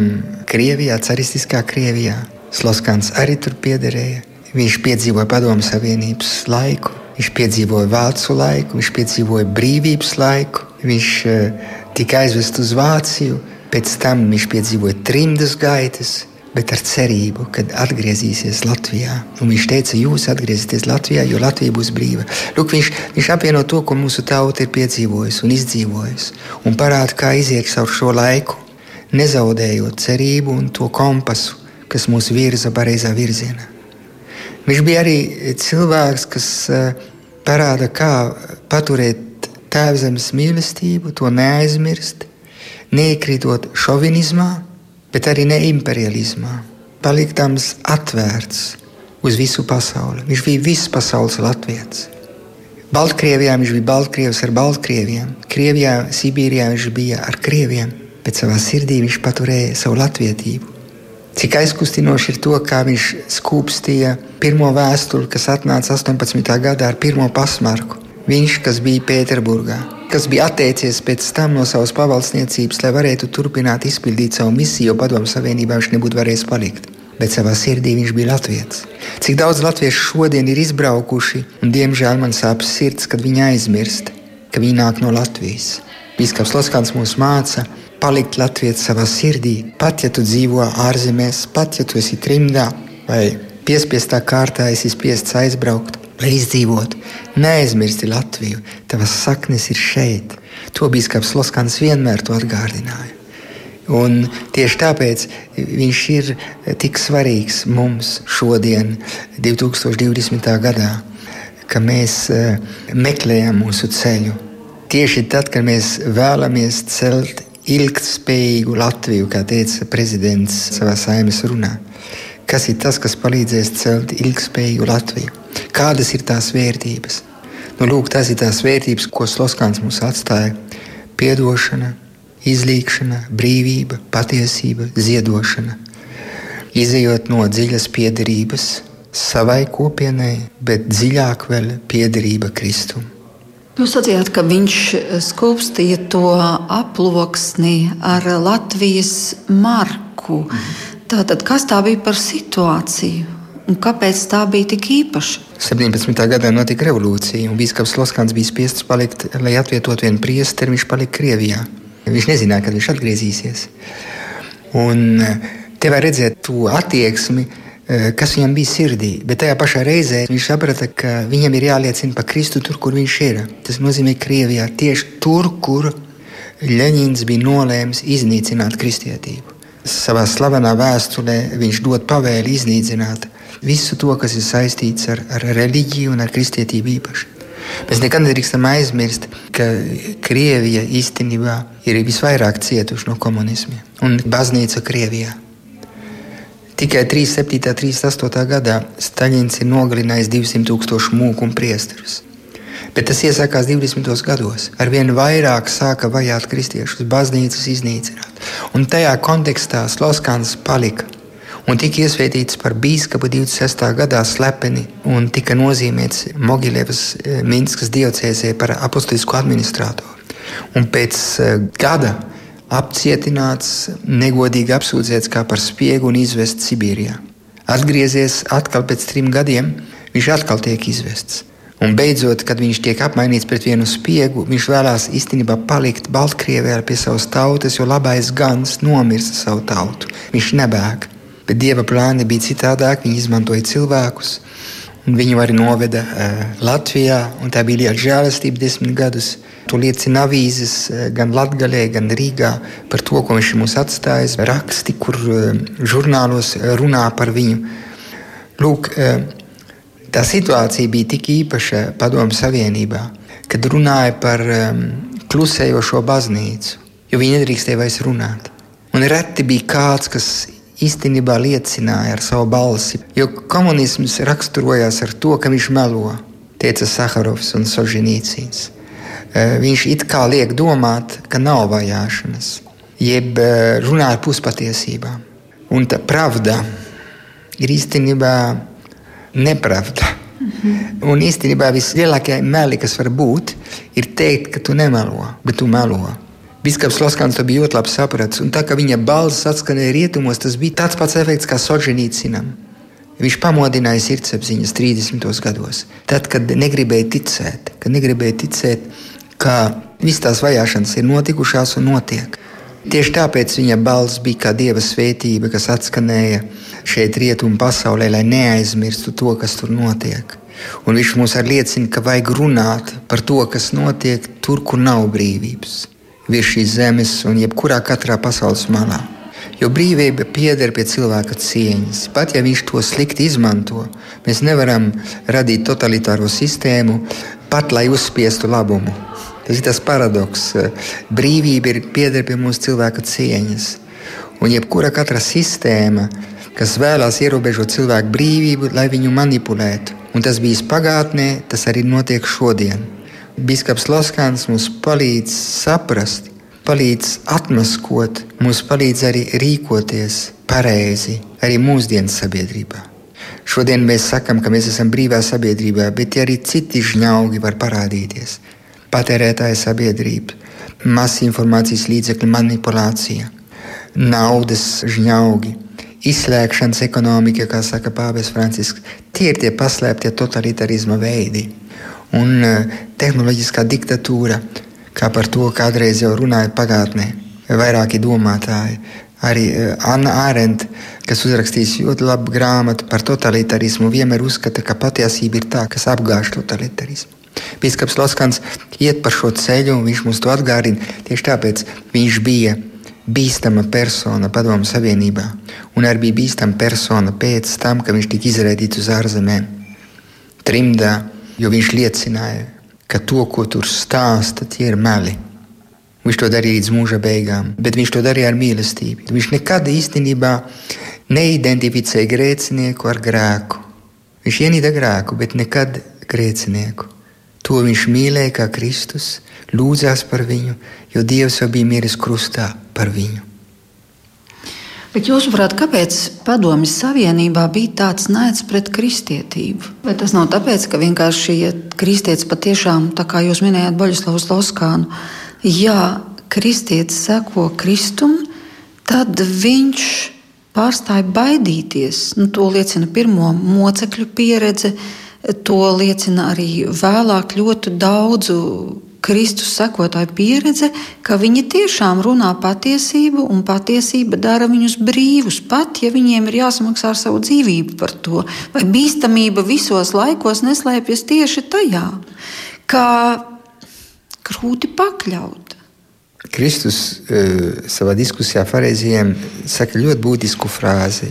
Krievijā, caristiskā Krievijā. Sloskans arī tur piederēja. Viņš piedzīvoja Padomu Savienības laiku, viņš piedzīvoja Vācu laiku, viņš piedzīvoja brīvības laiku, viņš uh, tika aizvests uz Vāciju, pēc tam viņš piedzīvoja trimdas gaitas, bet ar cerību, ka atgriezīsies Latvijā. Un viņš teica, jūs atgriezīsieties Latvijā, jo Latvija būs brīva. Lūk, viņš, viņš apvieno to, ko mūsu tauta ir piedzīvojusi un izdzīvojusi, un parāda, kā iziet caur šo laiku, nezaudējot cerību un to kompasu, kas mūs virza pareizā virzienā. Viņš bija arī cilvēks, kas uh, parāda, kā paturēt tēvzemes mīlestību, to neaizmirst, neiekrītot šovinismā bet arī ne imperialismā. Paliktams atvērts uz visu pasauli. Viņš bija visas pasaules latviečs. Baltkrievijā viņš bija Baltkrievs ar Baltkrieviem, Krievijā, Sibīrijā viņš bija ar Krieviem, bet savā sirdī viņš paturēja savu latvietību. Cik aizkustinoši ir to, kā viņš skūpstīja pirmo vēstuli, kas atnāca 18. gadā ar pirmo pasmarku. Viņš, kas bija Pēterburgā, kas bija atteicies pēc tam no savas pavalsniecības, lai varētu turpināt izpildīt savu misiju, jo Padomu Savienībā viņš nebūtu varējis palikt. Bet savā sirdī viņš bija latviečs. Cik daudz latviešu šodien ir izbraukuši, un diemžēl man sāp sirds, kad viņi aizmirst, ka viņi nāk no Latvijas. Bīskaps Loskans mums māca palikt latviečs savā sirdī, pat ja tu dzīvo ārzemēs, pat ja tu esi trimdā vai piespiestā kārtā esi spiests aizbraukt lai izdzīvotu. Neaizmirsti Latviju, tavas saknes ir šeit. To biskups Loskans vienmēr to atgādināja. Un tieši tāpēc viņš ir tik svarīgs mums šodien, 2020. gadā, ka mēs eh, meklējam mūsu ceļu. Tieši tad, kad mēs vēlamies celt ilgspējīgu Latviju, kā teica prezidents savā saimnes runā, kas ir tas, kas palīdzēs celt ilgspējīgu Latviju. Kādas ir tās vērtības? Nu, lūk, tas ir tās vērtības, ko Sloskāns mums atstāja. Piedošana, izlīkšana, brīvība, patiesība, ziedošana. Izejot no dziļas piederības savai kopienai, bet dziļāk vēl piederība Kristum. Jūs sacījāt, ka viņš skūpstīja to aploksni ar Latvijas marku. Tātad, kas tā bija par situāciju? Un kāpēc tā bija tik īpaša? 17. gadā notika revolūcija, un Bīskaps Loskans bija spiests palikt, lai atvietotu vienu priesteri. Viņš palika Krievijā. Viņš nezināja, kad viņš atgriezīsies. Un eh, te var redzēt to attieksmi, eh, kas viņam bija sirdī. Bet tajā pašā reizē viņš saprata, ka viņam ir jāliecina par Kristu tur, kur viņš ir. Tas nozīmē Krievijā, tieši tur, kur Leņņņins bija nolēmis iznīcināt kristietību. Savā slavenā vēsturē viņš dod pavēli iznīcināt visu to, kas ir saistīts ar, ar reliģiju un ar kristietību īpaši. Mēs nekad nedrīkstam aizmirst, ka Krievija īstenībā ir visvairāk cietuši no komunisma un baznīca Krievijā. Tikai 37. un 38. gadā Staļins ir nogalinājis 200 tūkstošu mūku un priesterus. Bet tas iesākās 20. gados. Arvien vairāk sāka vajāt kristiešus, baznīcas iznīcināt. Un tajā kontekstā Sloskans palika un tika iesvētīts par biskupu 26. gadā slepeni un tika nozīmēts Mogilevas eh, Minskas diocēzē par apustulisku administratoru. Un pēc eh, gada apcietināts, negodīgi apsūdzēts kā par spiegu un izvests Sibīrijā. Atgriezies atkal pēc trim gadiem, viņš atkal tiek izvests. Un beidzot, kad viņš tiek apmainīts pret vienu spiegu, viņš vēlās īstenībā palikt Baltkrievijā pie savas tautas, jo labais gans nomirst savu tautu. Viņš nebēg. Bet dieva plāni bija citādāk. Viņi izmantoja cilvēkus, un viņu arī noveda uh, Latvijā. Tā bija liela žēlastība desmit gadus. To liecina avīzes gan Latvijā, gan Rīgā par to, ko viņš mums atstājis. Raksti, kur uh, žurnālos runā par viņu. Lūk, uh, tā situācija bija tik īpaša Padomu Savienībā, kad runāja par um, klusējošo baznīcu, jo viņi nedrīkstēja vairs runāt. Un reti bija kāds, kas īstenībā liecināja ar savu balsi, jo komunisms raksturojās ar to, ka viņš melo, teica Sakarovs un Sožinīcīs. Eh, viņš it kā liek domāt, ka nav vajāšanas, jeb eh, runā ar puspatiesībām. Un tā pravda ir īstenībā nepravda. Un īstenībā vislielākie meli, kas var būt, ir teikt, ka tu nemelo, bet tu melo. Biskaps Loskans to bija ļoti labi sapratis, un tā kā viņa balss atskanēja rietumos, tas bija tāds pats efekts kā Soģenīcinam. Viņš pamodināja sirdsapziņas 30. gados, tad, kad negribēja ticēt, kad negribēja ticēt, ka visas tās vajāšanas ir notikušās un notiek. Tieši tāpēc viņa balss bija kā dieva svētība, kas atskanēja šeit, rietumu pasaulē, lai neaizmirstu to, kas tur notiek. Un viņš mums arī liecina, ka vajag runāt par to, kas notiek tur, kur nav brīvības virs šīs zemes un jebkurā katrā pasaules malā. Jo brīvība pieder pie cilvēka cieņas. Pat ja viņš to slikti izmanto, mēs nevaram radīt totalitāro sistēmu, pat lai uzspiestu labumu. Tas ir tas paradoks. Brīvība ir pieder pie mūsu cilvēka cieņas. Un jebkura katra sistēma, kas vēlās ierobežot cilvēku brīvību, lai viņu manipulētu, un tas bijis pagātnē, tas arī notiek šodien. Biskaps Loskāns mums palīdz saprast, palīdz atmaskot, mums palīdz arī rīkoties pareizi arī mūsdienu sabiedrībā. Šodien mēs sakām, ka mēs esam brīvā sabiedrībā, bet arī citi žņaugi var parādīties. Patērētāja sabiedrība, masinformācijas līdzekļu manipulācija, naudas žņaugi, izslēgšanas ekonomika, kā saka Pāvils Francisks. Tie ir tie paslēptie totalitarisma veidi un e, tehnoloģiskā diktatūra, kā par to kādreiz jau runāja pagātnē, vairāki domātāji. Arī e, Anna Ārenta, kas uzrakstīs ļoti labu grāmatu par totalitarismu, vienmēr uzskata, ka patiesība ir tā, kas apgāž totalitarismu. Bīskaps Loskans iet pa šo ceļu, un viņš mums to atgādina. Tieši tāpēc viņš bija bīstama persona Padomu Savienībā, un arī bija bīstama persona pēc tam, kad viņš tika izraidīts uz ārzemēm. Trimdā jo viņš liecināja, ka to, ko tur stāsta, tie ir meli. Viņš to darīja līdz mūža beigām, bet viņš to darīja ar mīlestību. Viņš nekad īstenībā neidentificēja grēcinieku ar grēku. Viņš ienīda grēku, bet nekad grēcinieku. To viņš mīlēja kā Kristus, lūdzās par viņu, jo Dievs jau bija miris krustā par viņu. Bet jūs saprotat, kāpēc Padomju Savienībā bija tāds naids pret kristietību? Vai tas nav tāpēc, ka vienkārši ja kristietis patiešām, tā kā jūs minējāt, Boļuslavs Loskānu, ja kristietis seko Kristum, tad viņš pārstāja baidīties. Nu, to liecina pirmo mocekļu pieredze, to liecina arī vēlāk ļoti daudzu Kristus sekotāju pieredze, ka viņi tiešām runā patiesību, un patiesība dara viņus brīvus, pat ja viņiem ir jāsamaksā ar savu dzīvību par to. Vai bīstamība visos laikos neslēpjas tieši tajā, kā grūti pakļaut. Kristus uh, savā diskusijā ar fariziem saka ļoti būtisku frāzi.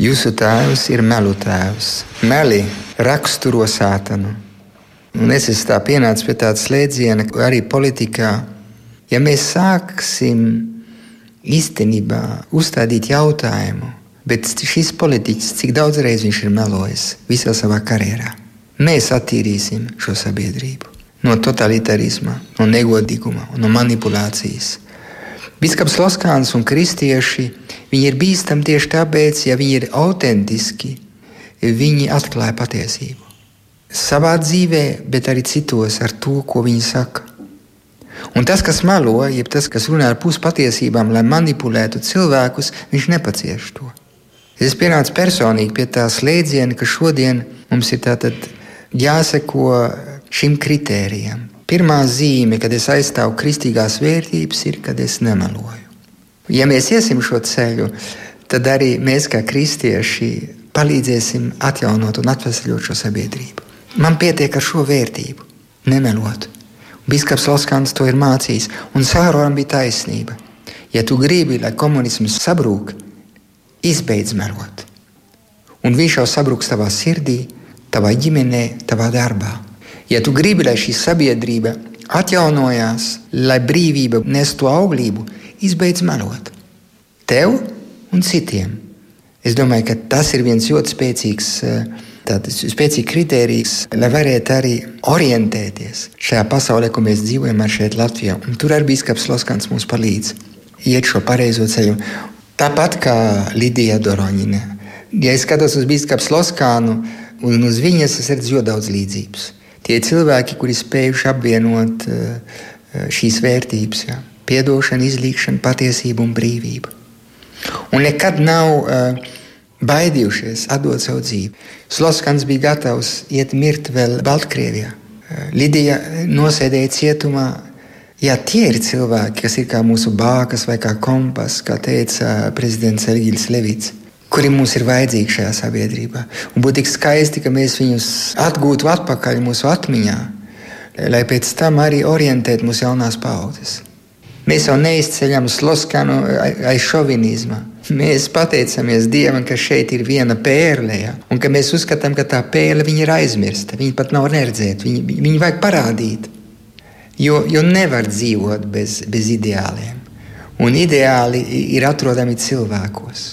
Jūsu tēvs ir melu tēvs. Meli raksturo sātanu. Un es esmu pienācis pie tāda slēdziena, arī politikā. Ja mēs sāksim īstenībā uzstādīt jautājumu, bet šis politiķis, cik daudz reizes viņš ir melojis visā savā karjerā, mēs attīrīsim šo sabiedrību no totalitārisma, no negodīguma, no manipulācijas. Biskaps Loskāns un kristieši ir bīstami tieši tāpēc, ja viņi ir autentiski, viņi atklāja patiesību. Savā dzīvē, bet arī citos ar to, ko viņi saka. Un tas, kas melo, jeb tas, kas runā ar puspatiesībām, lai manipulētu cilvēkus, viņš nepacieš to. Es pienācu personīgi pie tā slēdziena, ka šodien mums ir jāseko šim kritērijam. Pirmā zīme, kad es aizstāvu kristīgās vērtības, ir, kad es nemeloju. Ja mēs iesim šo ceļu, tad arī mēs, kā kristieši, palīdzēsim atjaunot un atvesaļot šo sabiedrību. Man pietiek ar šo vērtību, nemelot. Biskaps Loskans to ir mācījis, un Sāroram bija taisnība. Ja tu gribi, lai komunisms sabrūk, izbeidz melot. Un viņš jau sabruks tavā sirdī, tavā ģimenē, tavā darbā. Ja tu gribi, lai šī sabiedrība atjaunojās, lai brīvība nestu auglību, izbeidz melot. Tev un citiem. Es domāju, ka tas ir viens ļoti spēcīgs, tāds spēcīgs kritērijs, lai varētu arī orientēties šajā pasaulē, ko mēs dzīvojam ar šeit Latvijā. Un tur arī Bīskaps Loskans mums palīdz iet šo pareizo ceļu. Tāpat kā Lidija Doroņina. Ja es skatos uz Bīskapu Loskānu un uz viņas, es redzu ļoti daudz līdzības tie cilvēki, kuri spējuši apvienot eh, eh, šīs vērtības, ja, piedošana, izlīkšana, patiesība un brīvība. Un nekad nav uh, baidījušies atdot savu dzīvi. Sloskans bija gatavs iet mirt vēl Baltkrievijā. Uh, Lidija nosēdēja cietumā. Jā, tie ir cilvēki, kas ir kā mūsu bākas vai kā kompas, kā teica prezidents Elgīls Levits kuri mums ir vajadzīgi šajā sabiedrībā. Un būtu tik skaisti, ka mēs viņus atgūtu atpakaļ mūsu atmiņā, lai pēc tam arī orientētu mūsu jaunās paudzes. Mēs jau neizceļam sloskanu aiz šovinisma. Mēs pateicamies Dievam, ka šeit ir viena pērle, ja? un ka mēs uzskatām, ka tā pērle ir aizmirsta. Viņa pat nav redzēta, viņu, viņu vajag parādīt. Jo, jo nevar dzīvot bez, bez ideāliem. Un ideāli ir atrodami cilvēkos.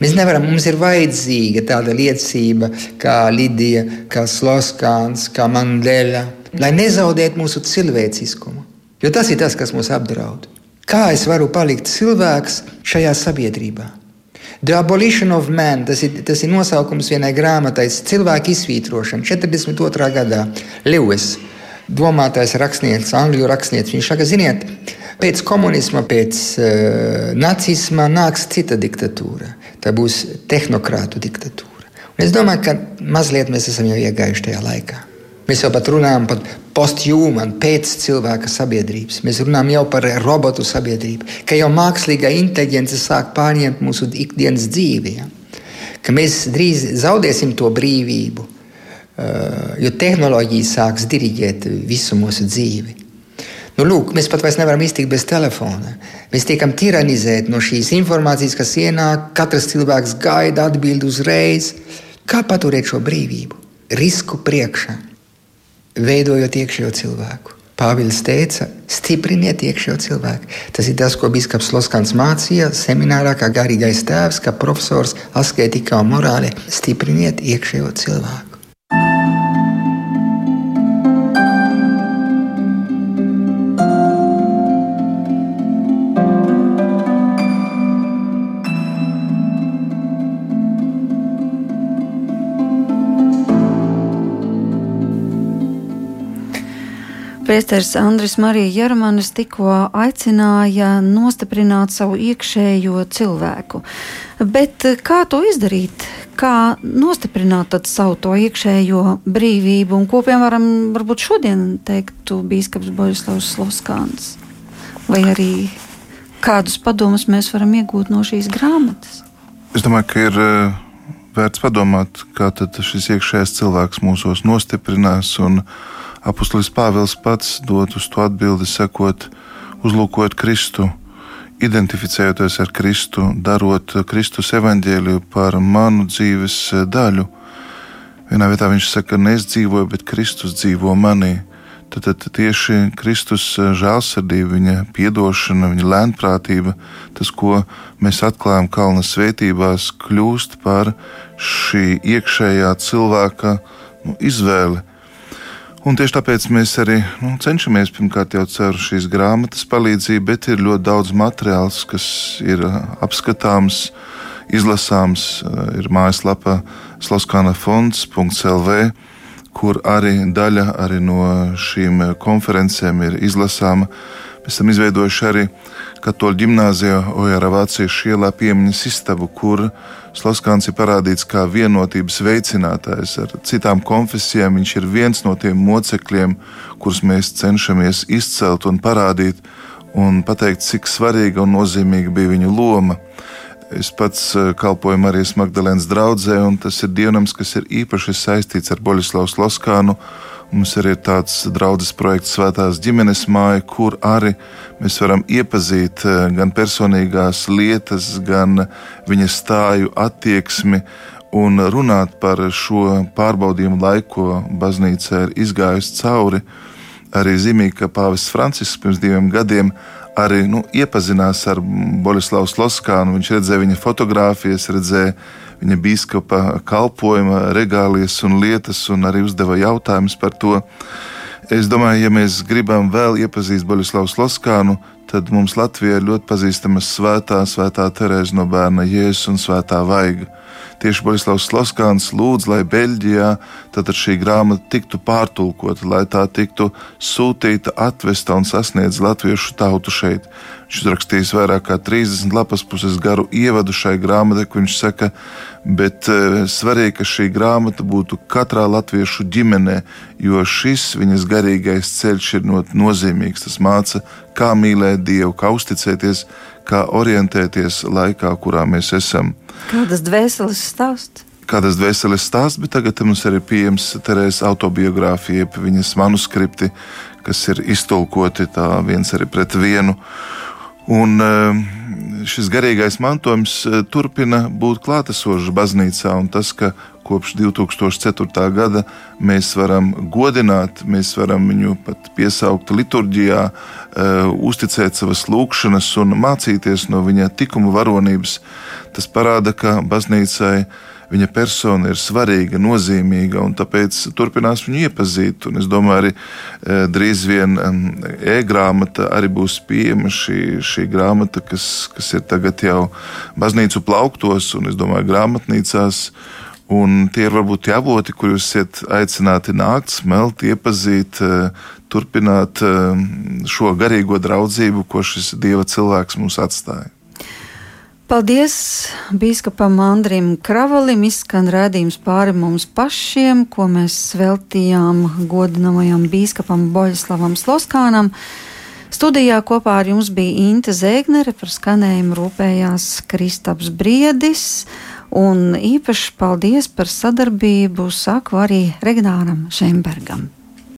Mēs nevaram, mums ir vajadzīga tāda liecība kā Lidija, kā Sloskāns, kā Mandela, lai nezaudētu mūsu cilvēciskumu. Jo tas ir tas, kas mūs apdraud. Kā es varu palikt cilvēks šajā sabiedrībā? The Abolition of Man, tas ir, tas ir nosaukums vienai grāmatai, cilvēku izsvītrošana 42. gadā. Lewis, domātais rakstnieks, angļu rakstnieks, viņš saka, ziniet, pēc komunisma, pēc uh, nacisma nāks cita diktatūra tā būs tehnokrātu diktatūra. Un es domāju, ka mazliet mēs esam jau iegājuši tajā laikā. Mēs jau pat runājam par postjūmanu, pēc cilvēka sabiedrības. Mēs runājam jau par robotu sabiedrību, ka jau mākslīgā inteligence sāk pārņemt mūsu ikdienas dzīvi. Ja? Ka mēs drīz zaudēsim to brīvību, uh, jo tehnoloģija sāks diriģēt visu mūsu dzīvi. Nu, lūk, mēs pat vairs nevaram iztikt bez telefona. Mēs tiekam tiranizēti no šīs informācijas, kas ienāk. Katrs cilvēks gaida atbildi uzreiz. Kā paturēt šo brīvību? Risku priekšā, veidojot iekšējo cilvēku. Pāvils teica, stipriniet iekšējo cilvēku. Tas ir tas, ko Biskups Loskans mācīja seminārā, kā garīgais tēvs, kā profesors, asketikā un morālē. Stipriniet iekšējo cilvēku. Priesteris Andris Marija Jermanis tikko aicināja nostiprināt savu iekšējo cilvēku. Bet kā to izdarīt? Kā nostiprināt savu to iekšējo brīvību un ko, piemēram, varbūt šodien teiktu bīskaps Borislavs Sloskāns? Vai arī kādus padomus mēs varam iegūt no šīs grāmatas? Es domāju, ka ir eh, vērts padomāt, kā šis iekšējais cilvēks mūsos nostiprinās un Apostolis Pāvils pats dod uz to atbildi, sakot, uzlūkojot Kristu, identificējoties ar Kristu, darot Kristus evaņģēliju par manu dzīves daļu. Vienā vietā viņš saka, ka ne es dzīvoju, bet Kristus dzīvo manī. Tad, tad tieši Kristus žēlsirdība, viņa atdošana, viņa lēnprātība, tas, ko mēs atklājam kalna svētībās, kļūst par šī iekšējā cilvēka nu, izvēli. Un tieši tāpēc mēs arī nu, cenšamies pirmkārt jau caur šīs grāmatas palīdzību, bet ir ļoti daudz materiāls, kas ir apskatāms, izlasāms. Ir mājaslapa Sloskana fonds.lv kur arī daļa arī no šīm konferencēm ir izlasāma. Mēs esam izveidojuši arī Katoļu ģimnāzijā Ojāra Vāciešu ielā piemiņas istabu, kur Slaskāns ir parādīts kā vienotības veicinātājs ar citām konfesijām. Viņš ir viens no tiem mocekļiem, kurus mēs cenšamies izcelt un parādīt un pateikt, cik svarīga un nozīmīga bija viņa loma. Es pats eh, kalpoju Marijas Magdalēnas draugzē, un tas ir dievnams, kas ir īpaši saistīts ar Boļislavu Sloskānu. Mums arī ir tāds draudzes projekts Svētās ģimenes māja, kur arī mēs varam iepazīt eh, gan personīgās lietas, gan viņa stāju attieksmi un runāt par šo pārbaudījumu laiku, ko baznīca ir izgājusi cauri. Arī zīmīgi, ka Pāvests Francisks pirms diviem gadiem arī nu, iepazinās ar Boļislavu Sloskānu. Viņš redzēja viņa fotogrāfijas, redzēja viņa biskupa kalpojuma, regālijas un lietas, un arī uzdeva jautājumus par to. Es domāju, ja mēs gribam vēl iepazīt Boļislavu Sloskānu, tad mums Latvijā ir ļoti pazīstama svētā, svētā Terēza no bērna Jēzus un svētā Vaiga. Tieši Borislavs Sloskāns lūdz, lai Beļģijā šī grāmata tiktu pārtulkota, lai tā tiktu sūtīta, atvesta un sasniedz latviešu tautu šeit. Viņš ir rakstījis vairāk kā 30 lapas puses garu ievadu šai grāmatai, kur viņš saka, bet e, svarīgi, ka šī grāmata būtu katrā latviešu ģimenē, jo šis viņas garīgais ceļš ir ļoti nozīmīgs. Tas māca, kā mīlēt Dievu, kā uzticēties, kā orientēties laikā, kurā mēs esam. Kādas dvēseles stāsts? Kādas dvēseles stāsts, bet tagad mums arī pieejams Terēzes autobiogrāfija, viņas manuskripti, kas ir iztulkoti tā viens arī pret vienu. Un eh, šis garīgais mantojums eh, turpina būt klātesošs baznīcā, un tas, ka kopš 2004. gada mēs varam godināt, mēs varam viņu pat piesaukt liturģijā, eh, uzticēt savas lūgšanas un mācīties no viņa tikuma varonības. Tas parāda, ka baznīcai viņa persona ir svarīga, nozīmīga, un tāpēc turpinās viņu iepazīt. Un es domāju, arī e, drīz vien e-grāmata arī būs pieejama šī, šī grāmata, kas, kas ir tagad jau baznīcu plauktos, un es domāju, grāmatnīcās. Un tie ir varbūt tie avoti, kur jūs esat aicināti nākt, smelt, iepazīt, e, turpināt e, šo garīgo draudzību, ko šis dieva cilvēks mums atstāja. Paldies Bīskapam Andrim Kravalim. Izskan redzījums pāri mums pašiem, ko mēs veltījām godinamajam Bīskapam Boļslavam Sloskānam. Studijā kopā ar jums bija Inte Zēgnere, par skanējumu rūpējās Kristaps Briedis, un īpaši paldies par sadarbību saku arī Regnāram Šembergam.